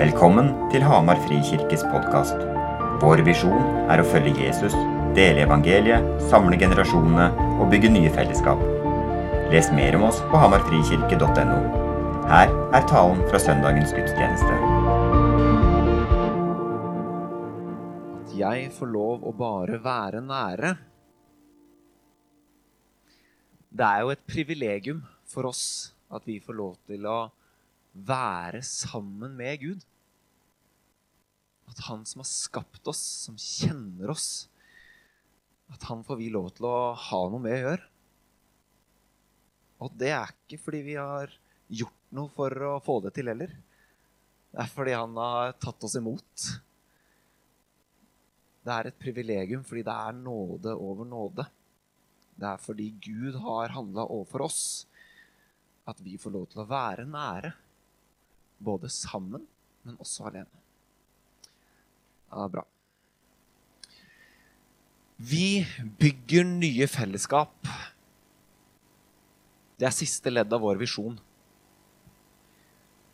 Velkommen til Hamar Frikirkes podkast. Vår visjon er å følge Jesus, dele evangeliet, samle generasjonene og bygge nye fellesskap. Les mer om oss på hamarfrikirke.no. Her er talen fra søndagens gudstjeneste. At jeg får lov å bare være nære. Det er jo et privilegium for oss at vi får lov til å være sammen med Gud. At han som har skapt oss, som kjenner oss, at han får vi lov til å ha noe med å gjøre. Og det er ikke fordi vi har gjort noe for å få det til heller. Det er fordi han har tatt oss imot. Det er et privilegium fordi det er nåde over nåde. Det er fordi Gud har handla overfor oss, at vi får lov til å være nære. Både sammen, men også alene. Ja, bra. Vi bygger nye fellesskap. Det er siste ledd av vår visjon.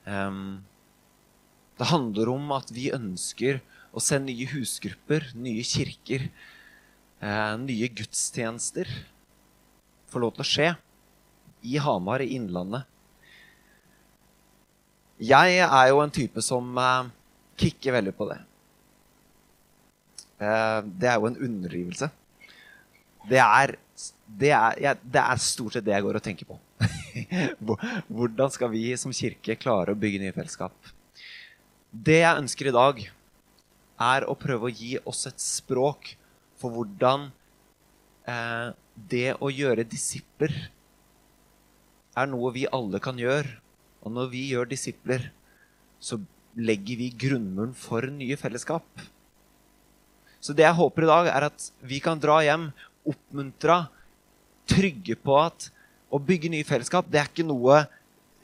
Um, det handler om at vi ønsker å se nye husgrupper, nye kirker, eh, nye gudstjenester få lov til å skje i Hamar, i Innlandet. Jeg er jo en type som eh, kicker veldig på det. Eh, det er jo en underdrivelse. Det er, det, er, ja, det er, stort sett det jeg går og tenker på. Hvordan skal vi som kirke klare å bygge nye fellesskap? Det jeg ønsker i dag, er å prøve å gi oss et språk for hvordan eh, det å gjøre disipler er noe vi alle kan gjøre. Og når vi gjør disipler, så legger vi grunnmuren for nye fellesskap. Så det jeg håper i dag, er at vi kan dra hjem oppmuntra, trygge på at å bygge nye fellesskap, det er ikke noe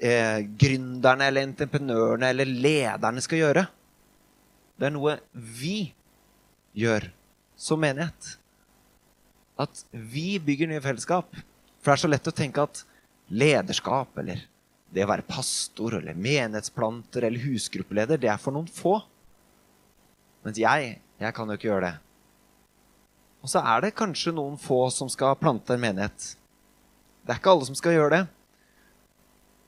eh, gründerne eller entreprenørene eller lederne skal gjøre. Det er noe vi gjør som menighet. At vi bygger nye fellesskap. For det er så lett å tenke at lederskap eller det å være pastor eller menighetsplanter eller husgruppeleder, det er for noen få. Mens jeg, jeg kan jo ikke gjøre det. Og så er det kanskje noen få som skal plante en menighet. Det er ikke alle som skal gjøre det.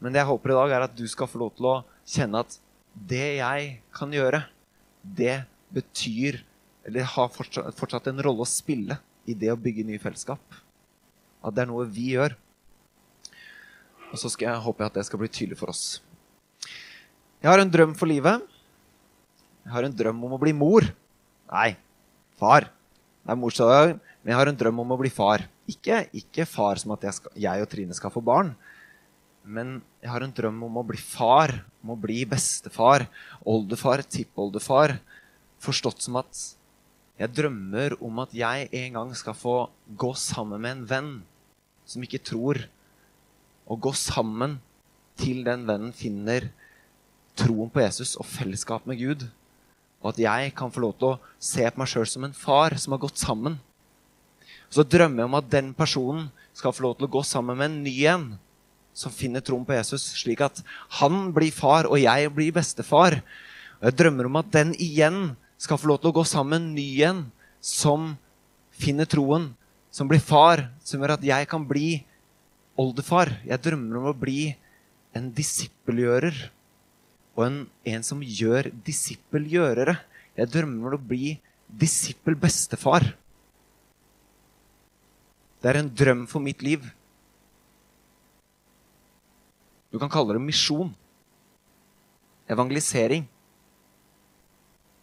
Men det jeg håper i dag, er at du skal få lov til å kjenne at det jeg kan gjøre, det betyr Eller har fortsatt, fortsatt en rolle å spille i det å bygge nye fellesskap. At det er noe vi gjør. Og så jeg håpe at det skal bli tydelig for oss. Jeg har en drøm for livet. Jeg har en drøm om å bli mor. Nei, far. Det er morsdag, men jeg har en drøm om å bli far. Ikke, ikke far som at jeg, skal, jeg, og Trine skal få barn. Men jeg har en drøm om å bli far. Om å bli bestefar, oldefar, tippoldefar. Forstått som at jeg drømmer om at jeg en gang skal få gå sammen med en venn som ikke tror, og gå sammen til den vennen finner troen på Jesus og fellesskap med Gud. Og at jeg kan få lov til å se på meg sjøl som en far som har gått sammen. Så drømmer jeg om at den personen skal få lov til å gå sammen med en ny en som finner troen på Jesus, slik at han blir far, og jeg blir bestefar. Og jeg drømmer om at den igjen skal få lov til å gå sammen med en ny en som finner troen, som blir far, som gjør at jeg kan bli oldefar. Jeg drømmer om å bli en disippelgjører. Og en, en som gjør disippelgjørere. Jeg drømmer om å bli disippelbestefar. Det er en drøm for mitt liv. Du kan kalle det misjon. Evangelisering.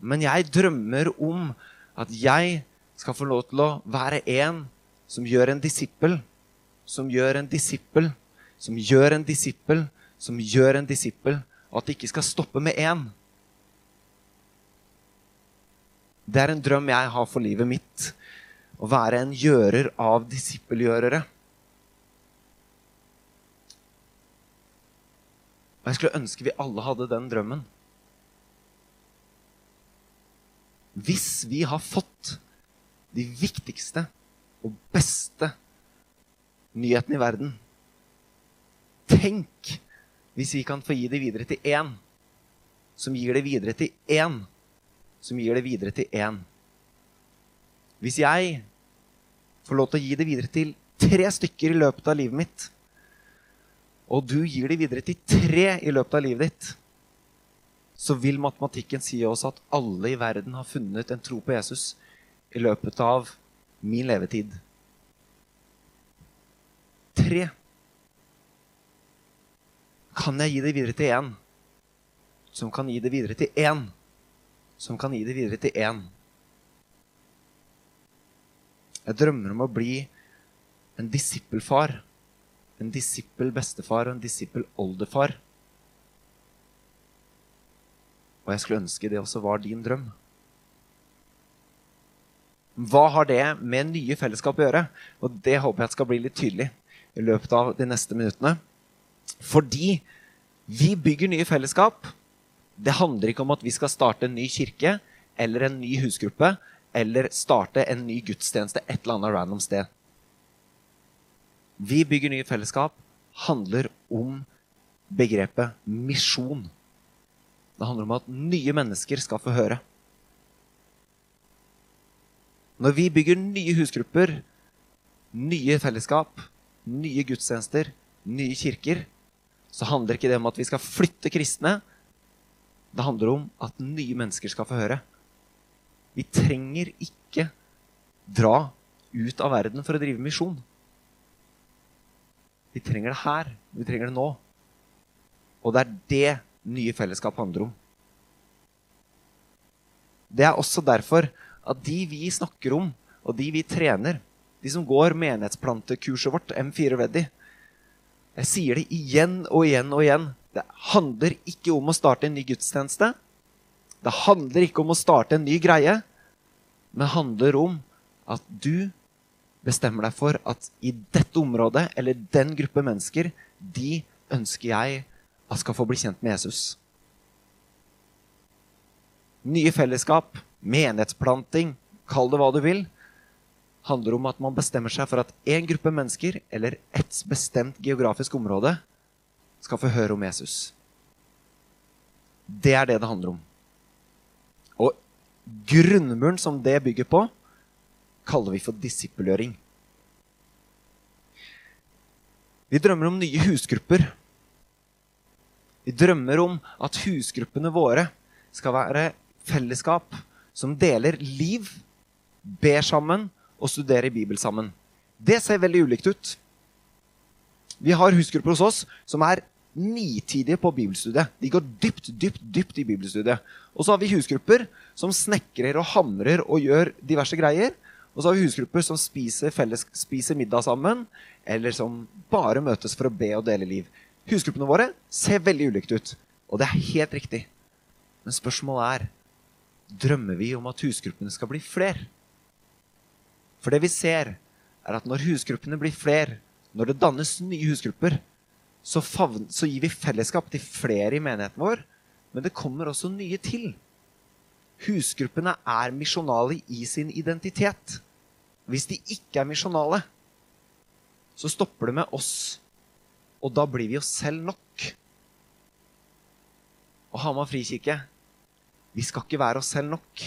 Men jeg drømmer om at jeg skal få lov til å være en som gjør en disippel som gjør en disippel, som gjør en disippel, som gjør en disippel, og at det ikke skal stoppe med én. Det er en drøm jeg har for livet mitt. Å være en gjører av disippelgjørere. Og jeg skulle ønske vi alle hadde den drømmen. Hvis vi har fått de viktigste og beste nyheten i verden. Tenk hvis vi kan få gi det videre til én som gir det videre til én, som gir det videre til én. Hvis jeg får lov til å gi det videre til tre stykker i løpet av livet mitt, og du gir det videre til tre i løpet av livet ditt, så vil matematikken si oss at alle i verden har funnet en tro på Jesus i løpet av min levetid. Tre. Kan jeg gi det videre til én? Som kan gi det videre til én? Som kan gi det videre til én? Jeg drømmer om å bli en disippelfar. En disippelbestefar og en disippel-oldefar. Og jeg skulle ønske det også var din drøm. Hva har det med nye fellesskap å gjøre? Og det håper jeg skal bli litt tydelig i løpet av de neste minuttene. Fordi vi bygger nye fellesskap. Det handler ikke om at vi skal starte en ny kirke eller en ny husgruppe eller starte en ny gudstjeneste et eller annet random sted. Vi bygger nye fellesskap handler om begrepet misjon. Det handler om at nye mennesker skal få høre. Når vi bygger nye husgrupper, nye fellesskap, nye gudstjenester, nye kirker, så handler ikke det om at vi skal flytte kristne. Det handler om at nye mennesker skal få høre. Vi trenger ikke dra ut av verden for å drive misjon. Vi trenger det her. Vi trenger det nå. Og det er det nye fellesskap handler om. Det er også derfor at de vi snakker om, og de vi trener, de som går menighetsplantekurset vårt, M4 Ready Jeg sier det igjen og igjen og igjen. Det handler ikke om å starte en ny gudstjeneste. Det handler ikke om å starte en ny greie, men handler om at du bestemmer deg for at i dette området, eller den gruppe mennesker, de ønsker jeg at skal få bli kjent med Jesus. Nye fellesskap, menighetsplanting, kall det hva du vil, handler om at man bestemmer seg for at én gruppe mennesker eller et bestemt geografisk område skal få høre om Jesus. Det er det det handler om. Og grunnmuren som det bygger på, kaller vi for disippelgjøring. Vi drømmer om nye husgrupper vi drømmer om at husgruppene våre skal være fellesskap som deler liv, ber sammen og studerer Bibel sammen. Det ser veldig ulikt ut. Vi har husgrupper hos oss som er nitidige på bibelstudiet. De går dypt, dypt, dypt i bibelstudiet. Og så har vi husgrupper som snekrer og hamrer og gjør diverse greier. Og så har vi husgrupper som spiser, felles, spiser middag sammen, eller som bare møtes for å be og dele liv. Husgruppene våre ser veldig ulikt ut. Og det er helt riktig. Men spørsmålet er drømmer vi om at husgruppene skal bli flere. For det vi ser, er at når husgruppene blir flere, når det dannes nye husgrupper, så, favn, så gir vi fellesskap til flere i menigheten vår. Men det kommer også nye til. Husgruppene er misjonale i sin identitet. Hvis de ikke er misjonale, så stopper det med oss og da blir vi oss selv nok. Og Hamar frikirke, vi skal ikke være oss selv nok.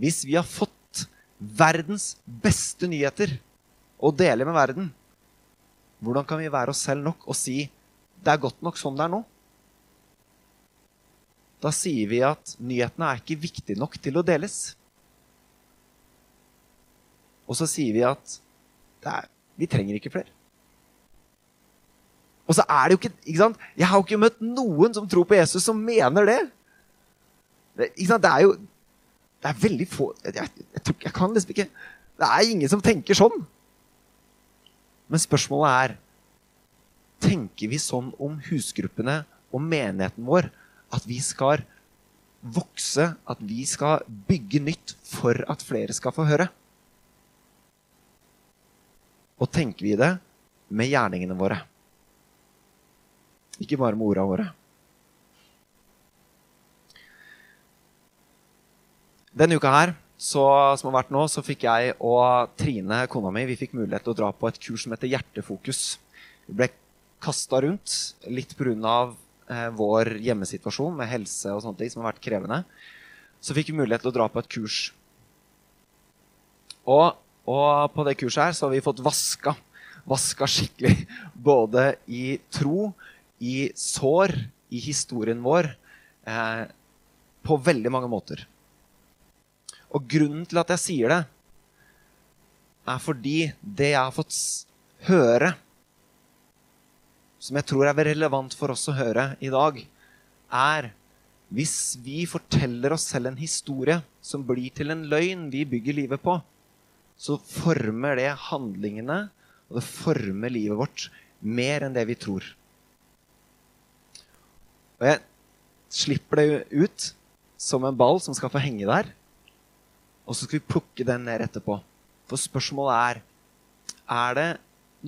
Hvis vi har fått verdens beste nyheter å dele med verden, hvordan kan vi være oss selv nok og si det er godt nok sånn det er nå? Da sier vi at nyhetene er ikke viktige nok til å deles. Og så sier vi at er, vi trenger ikke flere. Og så er det jo ikke, ikke sant? Jeg har jo ikke møtt noen som tror på Jesus, som mener det. det? Det er jo Det er veldig få jeg, jeg, jeg, jeg kan liksom ikke Det er ingen som tenker sånn. Men spørsmålet er Tenker vi sånn om husgruppene og menigheten vår at vi skal vokse, at vi skal bygge nytt for at flere skal få høre? Og tenker vi det med gjerningene våre? Ikke bare med orda våre. Denne uka her, så, som har vært nå, så fikk jeg og Trine, kona mi, vi fikk mulighet til å dra på et kurs som heter Hjertefokus. Vi ble kasta rundt litt pga. eh, vår hjemmesituasjon med helse og sånne ting som har vært krevende, så fikk vi mulighet til å dra på et kurs. Og, og på det kurset her så har vi fått vaska. Vaska skikkelig. Både i tro, i sår, i historien vår. Eh, på veldig mange måter. Og grunnen til at jeg sier det, er fordi det jeg har fått høre, som jeg tror er relevant for oss å høre i dag, er hvis vi forteller oss selv en historie som blir til en løgn vi bygger livet på, så former det handlingene, og det former livet vårt mer enn det vi tror. Og jeg slipper det ut som en ball som skal få henge der. Og så skal vi plukke den ned etterpå. For spørsmålet er er det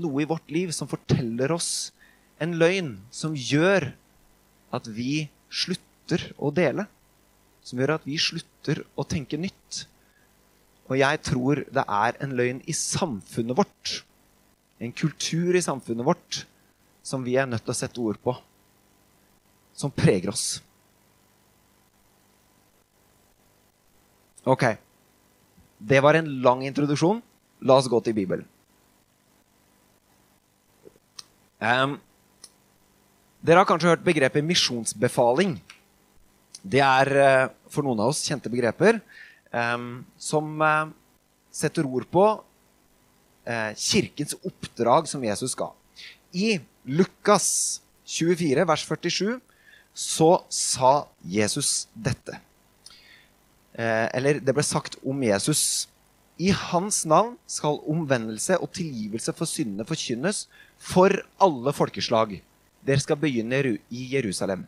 noe i vårt liv som forteller oss en løgn som gjør at vi slutter å dele. Som gjør at vi slutter å tenke nytt. Og jeg tror det er en løgn i samfunnet vårt. En kultur i samfunnet vårt som vi er nødt til å sette ord på. Som preger oss. Ok. Det var en lang introduksjon. La oss gå til Bibelen. Um, dere har kanskje hørt begrepet misjonsbefaling. Det er uh, for noen av oss kjente begreper um, som uh, setter ord på uh, kirkens oppdrag som Jesus ga. I Lukas 24, vers 47, så sa Jesus dette. Eller det ble sagt om Jesus. I hans navn skal omvendelse og tilgivelse for syndene forkynnes for alle folkeslag. Dere skal begynne i Jerusalem.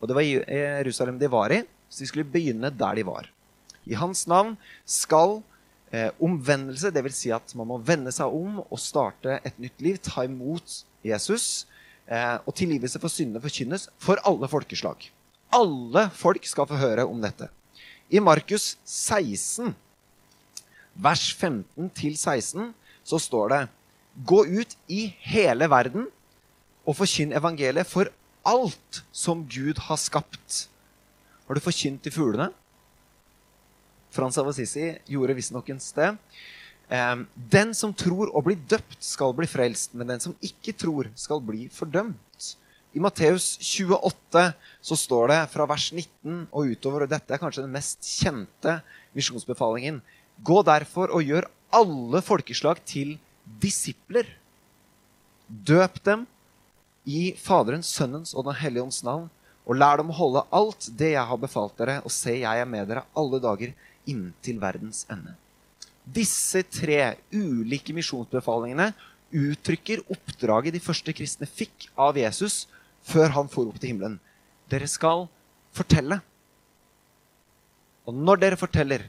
Og det var Jerusalem de var i, så de skulle begynne der de var. I hans navn skal eh, omvendelse, dvs. Si at man må vende seg om og starte et nytt liv, ta imot Jesus, eh, og tilgivelse for syndene forkynnes for alle folkeslag. Alle folk skal få høre om dette. I Markus 16 vers 15 til 16, så står det Gå ut i hele verden og forkynn evangeliet for alt som Gud har skapt. Har du forkynt til fuglene? Frans av Assisi gjorde visstnok en sted. Den som tror og blir døpt, skal bli frelst, men den som ikke tror, skal bli fordømt. I Matteus 28 så står det fra vers 19 og utover, og dette er kanskje den mest kjente misjonsbefalingen Gå derfor og gjør alle folkeslag til disipler. Døp dem i Faderens, Sønnens og Den hellige ånds navn, og lær dem å holde alt det jeg har befalt dere, og se, jeg er med dere alle dager inntil verdens ende. Disse tre ulike misjonsbefalingene uttrykker oppdraget de første kristne fikk av Jesus før han for opp til himmelen. Dere skal fortelle. Og når dere forteller,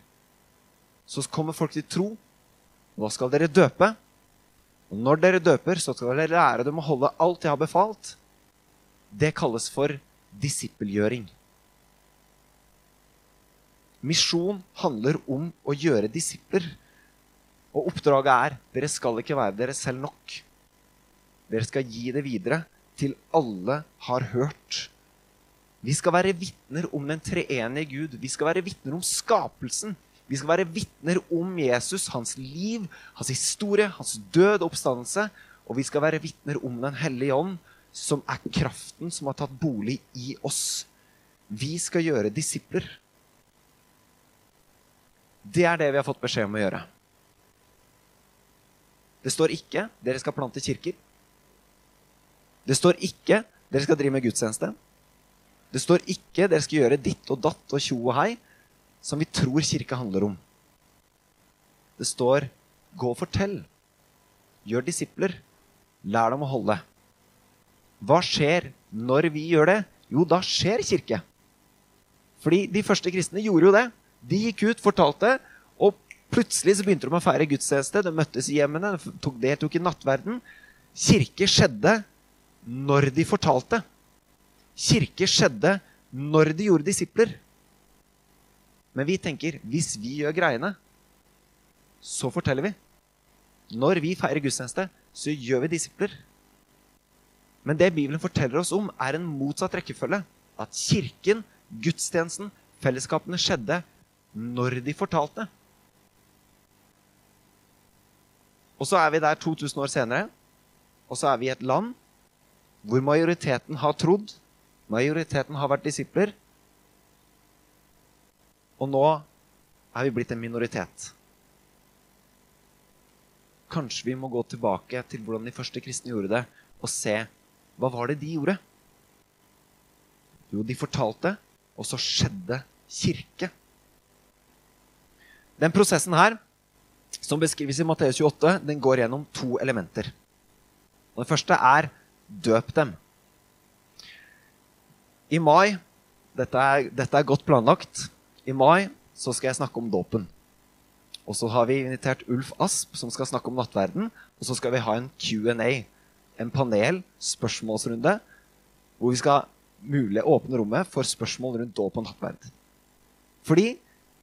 så kommer folk til tro. Nå skal dere døpe. Og når dere døper, så skal dere lære dem å holde alt jeg har befalt. Det kalles for disippelgjøring. Misjon handler om å gjøre disipler. Og oppdraget er dere skal ikke være dere selv nok. Dere skal gi det videre til alle har hørt. Vi skal være vitner om den treenige Gud. Vi skal være vitner om skapelsen. Vi skal være vitner om Jesus, hans liv, hans historie, hans død og oppstandelse. Og vi skal være vitner om Den hellige ånd, som er kraften som har tatt bolig i oss. Vi skal gjøre disipler. Det er det vi har fått beskjed om å gjøre. Det står ikke 'dere skal plante kirker'. Det står ikke 'dere skal drive med gudstjeneste'. Det står ikke 'dere skal gjøre ditt og datt og tjo og hei' som vi tror kirke handler om. Det står 'gå og fortell'. Gjør disipler. Lær dem å holde. Hva skjer når vi gjør det? Jo, da skjer kirke. Fordi de første kristne gjorde jo det. De gikk ut, fortalte, og plutselig så begynte de å feire gudstjeneste. De møttes i hjemmene, tok, deltok i nattverden. Kirke skjedde når de fortalte. Kirke skjedde når de gjorde disipler. Men vi tenker hvis vi gjør greiene, så forteller vi. Når vi feirer gudstjeneste, så gjør vi disipler. Men det Bibelen forteller oss om, er en motsatt rekkefølge. At kirken, gudstjenesten, fellesskapene skjedde når de fortalte. Og så er vi der 2000 år senere, og så er vi i et land hvor majoriteten har trodd, majoriteten har vært disipler, og nå er vi blitt en minoritet. Kanskje vi må gå tilbake til hvordan de første kristne gjorde det, og se hva var det de gjorde. Jo, de fortalte, og så skjedde kirke. Den prosessen her, som beskrives i Matteus 28, den går gjennom to elementer. Det første er døp dem. I mai dette er, dette er godt planlagt. I mai så skal jeg snakke om dåpen. Og så har vi invitert Ulf Asp, som skal snakke om nattverden. Og så skal vi ha en Q&A, en panel, spørsmålsrunde, hvor vi skal mulig åpne rommet for spørsmål rundt dåp og nattverd. Fordi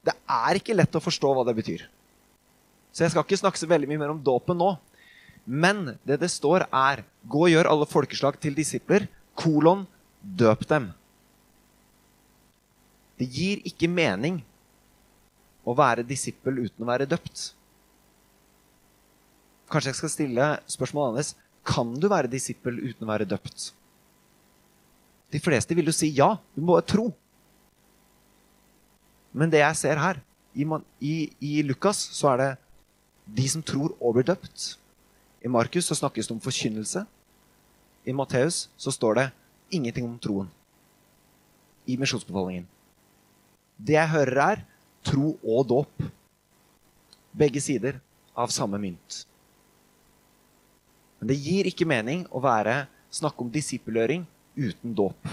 det er ikke lett å forstå hva det betyr. Så jeg skal ikke snakke så veldig mye mer om dåpen nå. Men det det står, er gå og gjør alle folkeslag til disipler. Kolon døp dem. Det gir ikke mening å være disippel uten å være døpt. Kanskje jeg skal stille spørsmålet annerledes. Kan du være disippel uten å være døpt? De fleste vil jo si ja. Du må tro. Men det jeg ser her, i, i, i Lukas, så er det de som tror og blir døpt. I Markus så snakkes det om forkynnelse. I Matteus så står det ingenting om troen i misjonsbefalingen. Det jeg hører, er tro og dåp. Begge sider av samme mynt. Men det gir ikke mening å være, snakke om disippelgjøring uten dåp.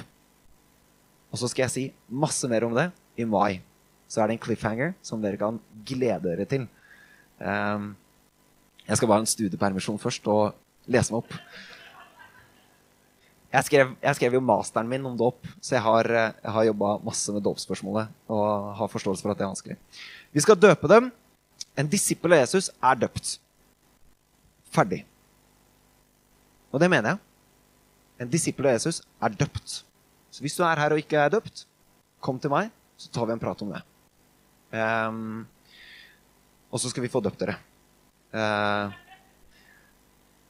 Og så skal jeg si masse mer om det i mai. Så er det en cliffhanger som dere kan glede dere til. Um, jeg skal bare ha en studiepermisjon først og lese meg opp. Jeg skrev, jeg skrev, jo masteren min om dåp, så jeg har, jeg har jobba masse med dåpsspørsmålet. Og har forståelse for at det er vanskelig. Vi skal døpe dem. En disippel av Jesus er døpt. Ferdig. Og det mener jeg. En disippel av Jesus er døpt. Så hvis du er her og ikke er døpt, kom til meg, så tar vi en prat om det. Um, og så skal vi få døpt dere. Uh,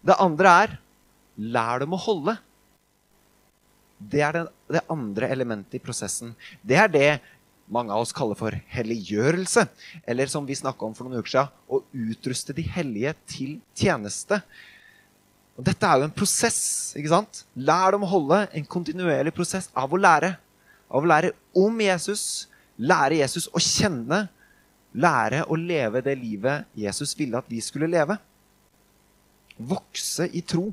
det andre er lær dem å holde. Det er det, andre elementet i prosessen. Det er det mange av oss kaller for helliggjørelse. Eller som vi snakka om for noen uker siden, å utruste de hellige til tjeneste. Og dette er jo en prosess. ikke sant? Lær dem å holde en kontinuerlig prosess av å lære. Av å lære om Jesus, lære Jesus å kjenne, lære å leve det livet Jesus ville at vi skulle leve. Vokse i tro.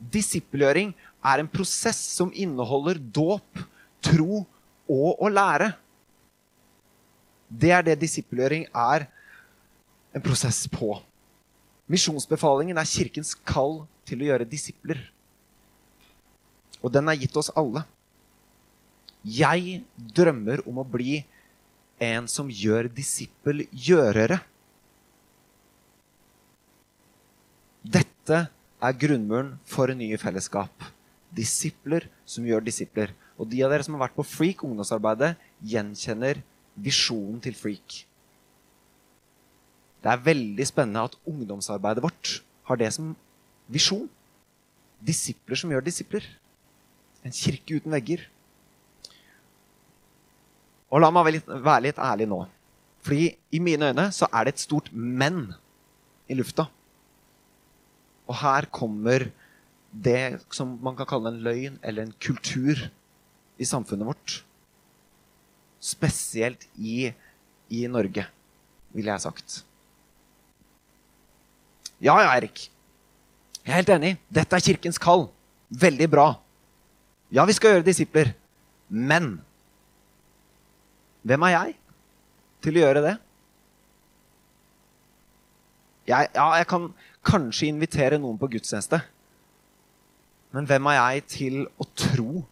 Disippelgjøring er en prosess som inneholder dåp, tro og å lære. Det er det disippelgjøring er en prosess på. Misjonsbefalingen er kirkens kall til å gjøre disipler. Og den er gitt oss alle. Jeg drømmer om å bli en som gjør disippelgjørere. Dette er grunnmuren for nye fellesskap. Disipler som gjør disipler. Og de av dere som har vært på Freak ungdomsarbeidet, gjenkjenner visjonen til Freak. Det er veldig spennende at ungdomsarbeidet vårt har det som visjon. Disipler som gjør disipler. En kirke uten vegger. Og la meg være litt, være litt ærlig nå. Fordi i mine øyne så er det et stort men i lufta. Og her kommer det som man kan kalle en løgn eller en kultur i samfunnet vårt. Spesielt i, i Norge, ville jeg sagt. Ja, ja, Erik. Jeg er helt enig. Dette er kirkens kall. Veldig bra. Ja, vi skal gjøre disipler. Men hvem er jeg til å gjøre det? Jeg, ja, jeg kan kanskje invitere noen på gudstjeneste. Men hvem er jeg til å tro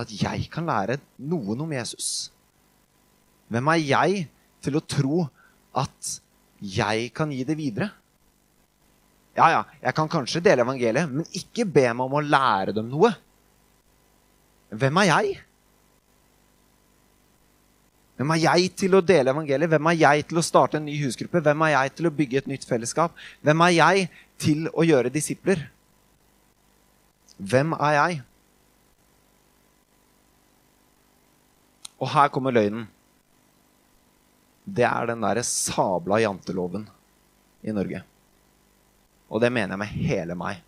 at jeg kan lære noen om Jesus? Hvem er jeg til å tro at jeg kan gi det videre? Ja, ja, jeg kan kanskje dele evangeliet, men ikke be meg om å lære dem noe. Hvem er jeg? Hvem er jeg til å dele evangeliet? Hvem er jeg til å starte en ny husgruppe? Hvem er jeg til å bygge et nytt fellesskap? Hvem er jeg til å gjøre disipler? Hvem er jeg? Og her kommer løgnen. Det er den derre sabla janteloven i Norge. Og det mener jeg med hele meg.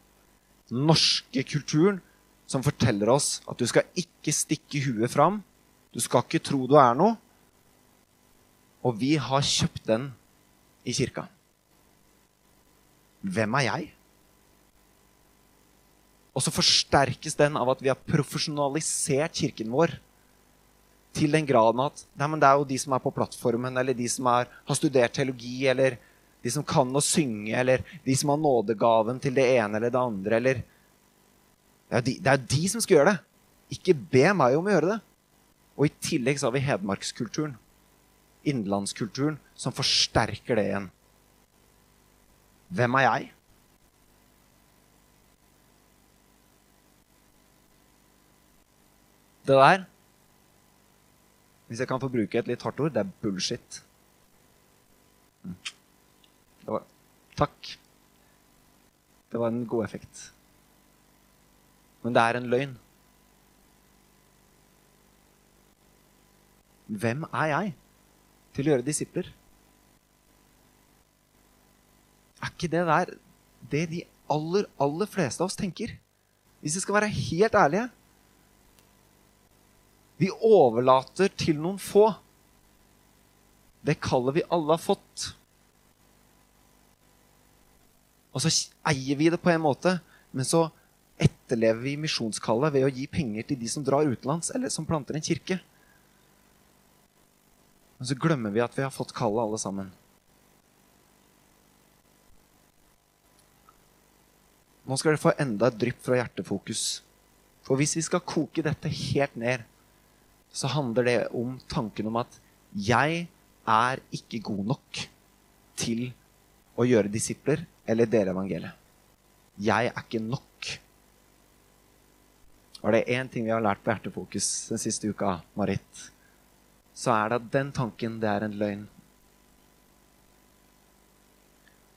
Den norske kulturen som forteller oss at du skal ikke stikke huet fram. Du skal ikke tro du er noe. Og vi har kjøpt den i kirka. Hvem er jeg? Og så forsterkes den av at vi har profesjonalisert kirken vår til den graden at nei, det er jo de som er på plattformen, eller de som er, har studert teologi, eller de som kan å synge, eller de som har nådegaven til det ene eller det andre, eller Det er jo de, det er de som skal gjøre det. Ikke be meg om å gjøre det. Og i tillegg så har vi hedmarkskulturen, innenlandskulturen, som forsterker det igjen. Hvem er jeg? Det der, hvis jeg kan få bruke et litt hardt ord, det er bullshit. Det var, takk. Det var en god effekt. Men det er en løgn. Hvem er jeg til å gjøre disipler? Er ikke det der det de aller, aller fleste av oss tenker? Hvis vi skal være helt ærlige. Vi overlater til noen få det kallet vi alle har fått. Og så eier vi det på en måte, men så etterlever vi misjonskallet ved å gi penger til de som drar utenlands, eller som planter en kirke. Men så glemmer vi at vi har fått kallet, alle sammen. Nå skal dere få enda et drypp fra hjertefokus. For hvis vi skal koke dette helt ned, så handler det om tanken om at jeg er ikke god nok til å gjøre disipler eller dele evangeliet. Jeg er ikke nok. Og det er én ting vi har lært på Hjertefokus den siste uka, Marit, så er det at den tanken, det er en løgn.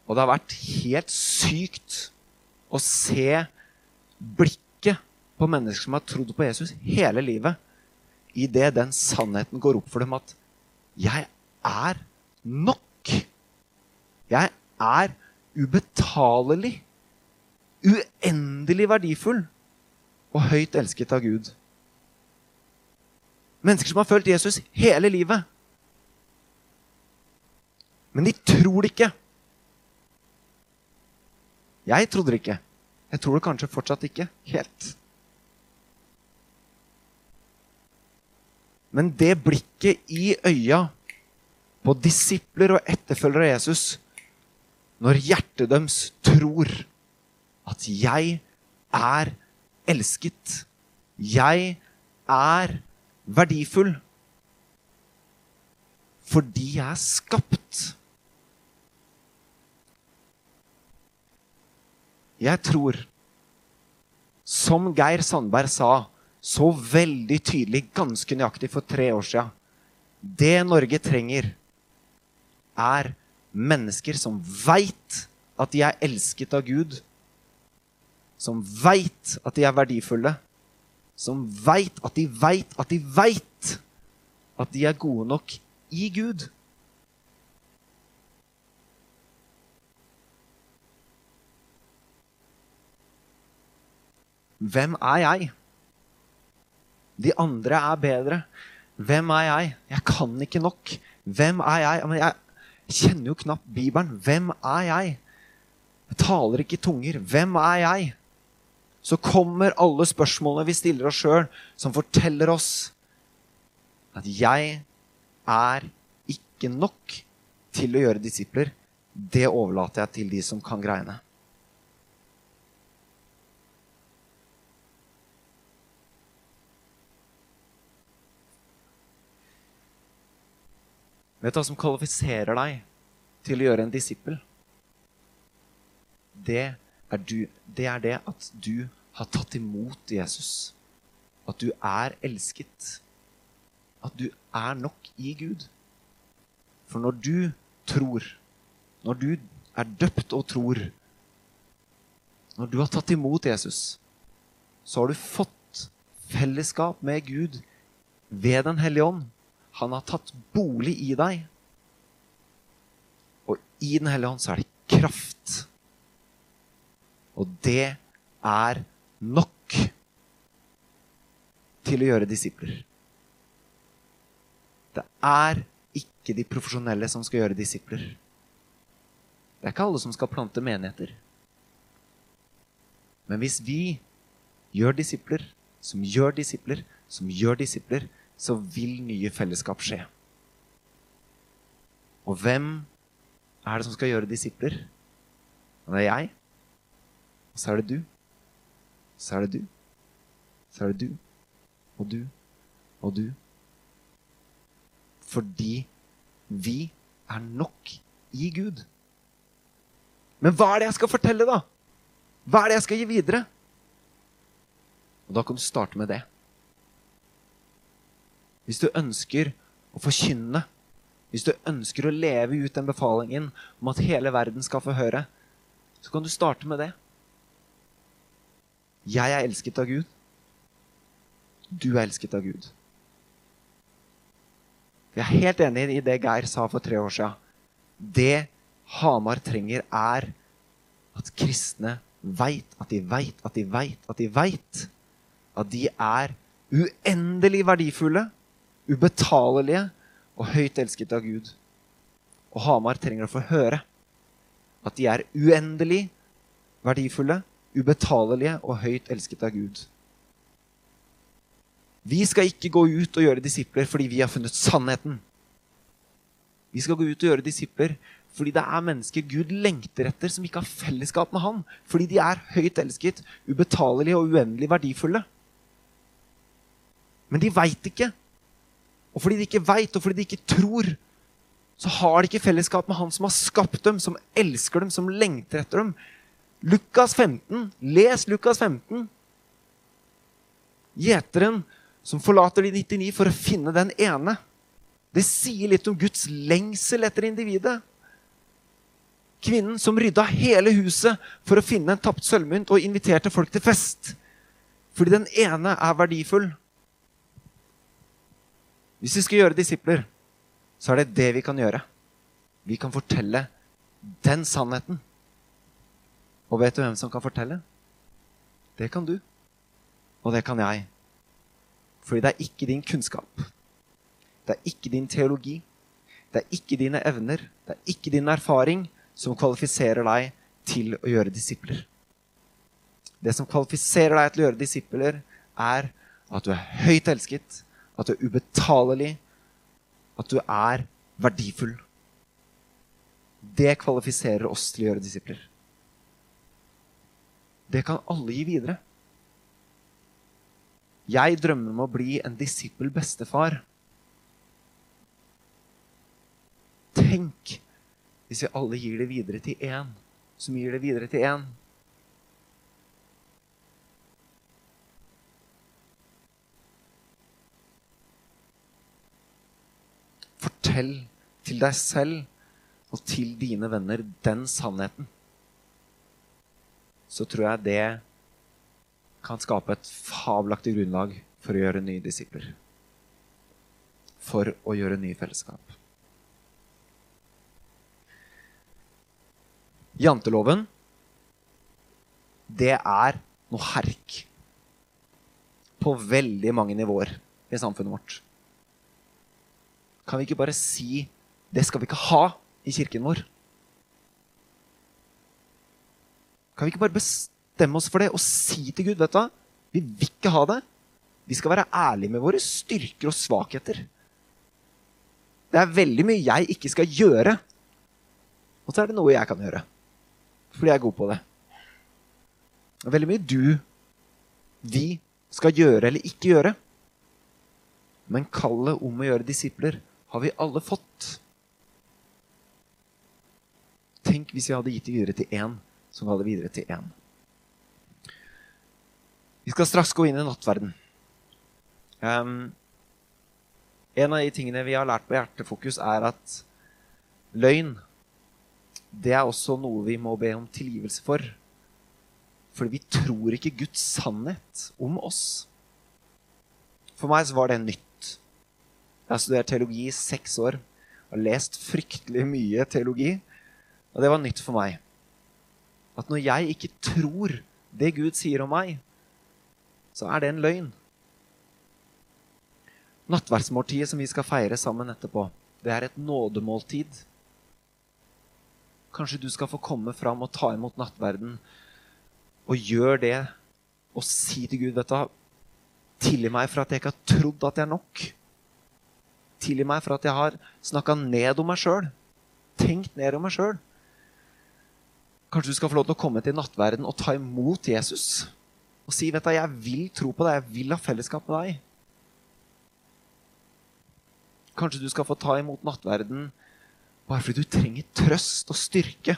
Og det har vært helt sykt å se blikket på mennesker som har trodd på Jesus hele livet, idet den sannheten går opp for dem at 'jeg er nok'. Jeg er ubetalelig, uendelig verdifull og høyt elsket av Gud. Mennesker som har følt Jesus hele livet. Men de tror det ikke. Jeg trodde det ikke. Jeg tror det kanskje fortsatt ikke helt. Men det blikket i øya på disipler og etterfølgere av Jesus når hjertet deres tror at jeg er elsket, jeg er verdifull fordi jeg er skapt. Jeg tror, som Geir Sandberg sa så veldig tydelig, ganske nøyaktig for tre år sia Det Norge trenger, er mennesker som veit at de er elsket av Gud. Som veit at de er verdifulle. Som veit at de veit at de veit at de er gode nok i Gud. Hvem er jeg? De andre er bedre. Hvem er jeg? Jeg kan ikke nok. Hvem er jeg? Men jeg kjenner jo knapt Bibelen. Hvem er jeg? Jeg taler ikke tunger. Hvem er jeg? Så kommer alle spørsmålene vi stiller oss sjøl, som forteller oss at jeg er ikke nok til å gjøre disipler. Det overlater jeg til de som kan greiene. Vet du hva som kvalifiserer deg til å gjøre en disippel? det er, du, det er det at du har tatt imot Jesus. At du er elsket. At du er nok i Gud. For når du tror, når du er døpt og tror, når du har tatt imot Jesus, så har du fått fellesskap med Gud ved Den hellige ånd. Han har tatt bolig i deg. Og i Den hellige ånd så er det kraft. Og det er nok til å gjøre disipler. Det er ikke de profesjonelle som skal gjøre disipler. Det er ikke alle som skal plante menigheter. Men hvis vi gjør disipler, som gjør disipler, som gjør disipler, så vil nye fellesskap skje. Og hvem er det som skal gjøre disipler? Det er jeg. Så er det du. Så er det du. Så er det du. Og du. Og du. Fordi vi er nok i Gud. Men hva er det jeg skal fortelle, da? Hva er det jeg skal gi videre? Og da kan du starte med det. Hvis du ønsker å forkynne, hvis du ønsker å leve ut den befalingen om at hele verden skal få høre, så kan du starte med det. Jeg er elsket av Gud. Du er elsket av Gud. Jeg er helt enig i det Geir sa for tre år siden. Det Hamar trenger, er at kristne veit at de veit at de veit at de veit at de er uendelig verdifulle, ubetalelige og høyt elsket av Gud. Og Hamar trenger å få høre at de er uendelig verdifulle, ubetalelige og høyt elsket av Gud. Vi skal ikke gå ut og gjøre disipler fordi vi har funnet sannheten. Vi skal gå ut og gjøre disipler fordi det er mennesker Gud lengter etter, som ikke har fellesskap med Han. Fordi de er høyt elsket, ubetalelige og uendelig verdifulle. Men de veit ikke. Og fordi de ikke veit, og fordi de ikke tror, så har de ikke fellesskap med Han som har skapt dem, som elsker dem, som lengter etter dem. Lukas 15. Les Lukas 15. Gjeteren som forlater de 99 for å finne den ene. Det sier litt om Guds lengsel etter individet. Kvinnen som rydda hele huset for å finne en tapt sølvmynt og inviterte folk til fest. Fordi den ene er verdifull. Hvis vi skal gjøre disipler, så er det det vi kan gjøre. Vi kan fortelle den sannheten. Og vet du hvem som kan fortelle? Det kan du. Og det kan jeg. Fordi det er ikke din kunnskap. Det er ikke din teologi. Det er ikke dine evner. Det er ikke din erfaring som kvalifiserer deg til å gjøre disipler. Det som kvalifiserer deg til å gjøre disipler, er at du er høyt elsket, at du er ubetalelig, at du er verdifull. Det kvalifiserer oss til å gjøre disipler. Det kan alle gi videre. Jeg drømmer om å bli en disippel bestefar. Tenk hvis vi alle gir det videre til én, som gir det videre til én. Fortell til deg selv og til dine venner den sannheten. Så tror jeg det kan skape et fabelaktig grunnlag for å gjøre nye disipler. For å gjøre nye fellesskap. Janteloven, det er noe herk på veldig mange nivåer i samfunnet vårt. Kan vi ikke bare si det skal vi ikke ha i kirken vår? Kan vi ikke bare bestemme oss for det og si til Gud vet du, vi vil ikke ha det. Vi skal være ærlige med våre styrker og svakheter. Det er veldig mye jeg ikke skal gjøre. Og så er det noe jeg kan gjøre. Fordi jeg er god på det. Det er veldig mye du, vi, skal gjøre eller ikke gjøre. Men kallet om å gjøre disipler har vi alle fått. Tenk hvis vi hadde gitt det videre til én som faller videre til én. Vi skal straks gå inn i nattverden. Um, en av de tingene vi har lært på Hjertefokus, er at løgn det er også noe vi må be om tilgivelse for. Fordi vi tror ikke Guds sannhet om oss. For meg så var det nytt. Jeg har studert teologi i seks år og lest fryktelig mye teologi. Og det var nytt for meg. At når jeg ikke tror det Gud sier om meg, så er det en løgn. Nattverdsmåltidet som vi skal feire sammen etterpå, det er et nådemåltid. Kanskje du skal få komme fram og ta imot nattverden og gjøre det og si til Gud dette, Tilgi meg for at jeg ikke har trodd at jeg er nok. Tilgi meg for at jeg har snakka ned om meg sjøl. Tenkt ned om meg sjøl. Kanskje du skal få lov til å komme til nattverden og ta imot Jesus. Og si vet du, jeg vil tro på deg, jeg vil ha fellesskap med deg. Kanskje du skal få ta imot nattverden bare fordi du trenger trøst og styrke.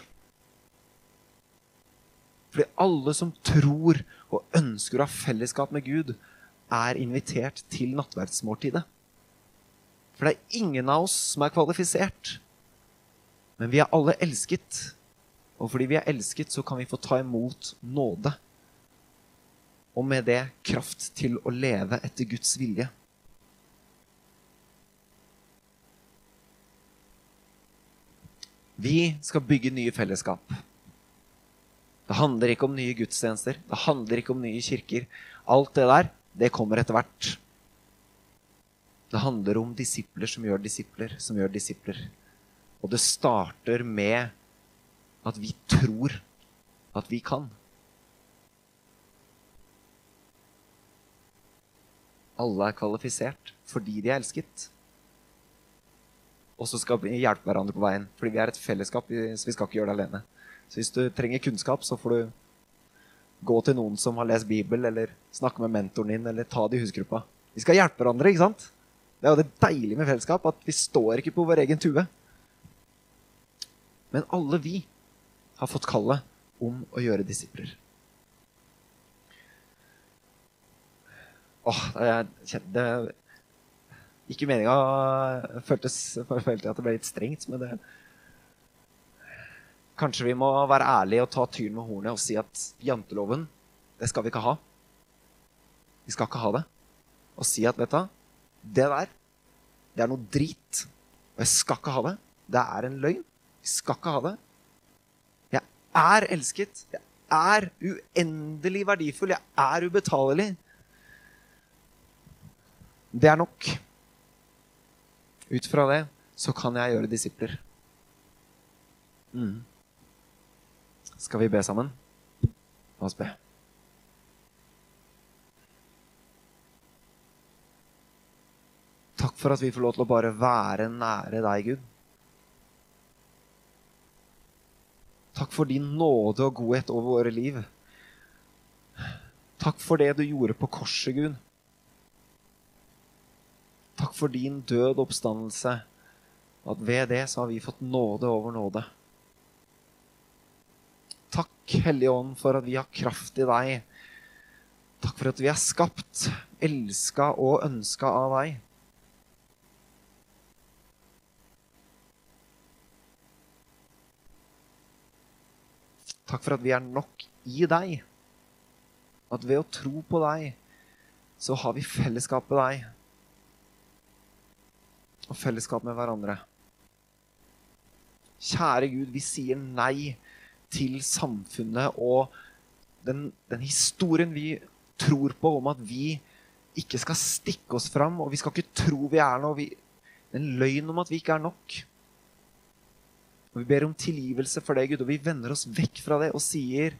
Fordi alle som tror og ønsker å ha fellesskap med Gud, er invitert til nattverdsmåltidet. For det er ingen av oss som er kvalifisert. Men vi er alle elsket. Og fordi vi er elsket, så kan vi få ta imot nåde. Og med det kraft til å leve etter Guds vilje. Vi skal bygge nye fellesskap. Det handler ikke om nye gudstjenester. Det handler ikke om nye kirker. Alt det der, det kommer etter hvert. Det handler om disipler som gjør disipler, som gjør disipler. Og det starter med at vi tror at vi kan. Alle er kvalifisert fordi de er elsket. Og så skal vi hjelpe hverandre på veien, fordi vi er et fellesskap. så vi skal ikke gjøre det alene. Så hvis du trenger kunnskap, så får du gå til noen som har lest Bibel, eller snakke med mentoren din, eller ta det i husgruppa. Vi skal hjelpe hverandre, ikke sant? Det er jo det deilige med fellesskap, at vi står ikke på vår egen tue. Men alle vi har fått kallet om å gjøre disipler. Åh, det, det Ikke meninga føltes følte at det ble litt strengt, men det Kanskje vi må være ærlige og ta tyren med hornet og si at janteloven, det skal vi ikke ha. Vi skal ikke ha det. Og si at, vet du, det der, det er noe drit. Og jeg skal ikke ha det. Det er en løgn. Vi skal ikke ha det er elsket. Jeg er uendelig verdifull. Jeg er ubetalelig. Det er nok. Ut fra det så kan jeg gjøre disipler. Mm. Skal vi be sammen? La oss be. Takk for at vi får lov til å bare være nære deg, Gud. Takk for din nåde og godhet over våre liv. Takk for det du gjorde på korset, Gud. Takk for din død oppstandelse. At ved det så har vi fått nåde over nåde. Takk, Hellige Ånd, for at vi har kraft i deg. Takk for at vi er skapt, elska og ønska av deg. Takk for at vi er nok i deg. At ved å tro på deg, så har vi fellesskap med deg. Og fellesskap med hverandre. Kjære Gud, vi sier nei til samfunnet og den, den historien vi tror på om at vi ikke skal stikke oss fram, og vi skal ikke tro vi er noe. Vi, den løgn om at vi ikke er nok. Og Vi ber om tilgivelse for det, Gud, og vi vender oss vekk fra det og sier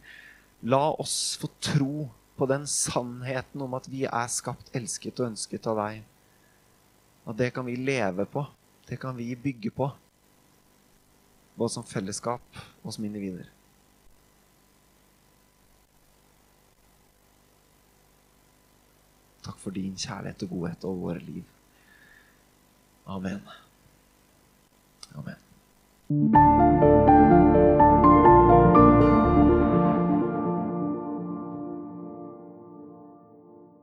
La oss få tro på den sannheten om at vi er skapt, elsket og ønsket av deg. Og det kan vi leve på. Det kan vi bygge på. Både som fellesskap og som individer. Takk for din kjærlighet og godhet over våre liv. Amen. Amen. Thank you.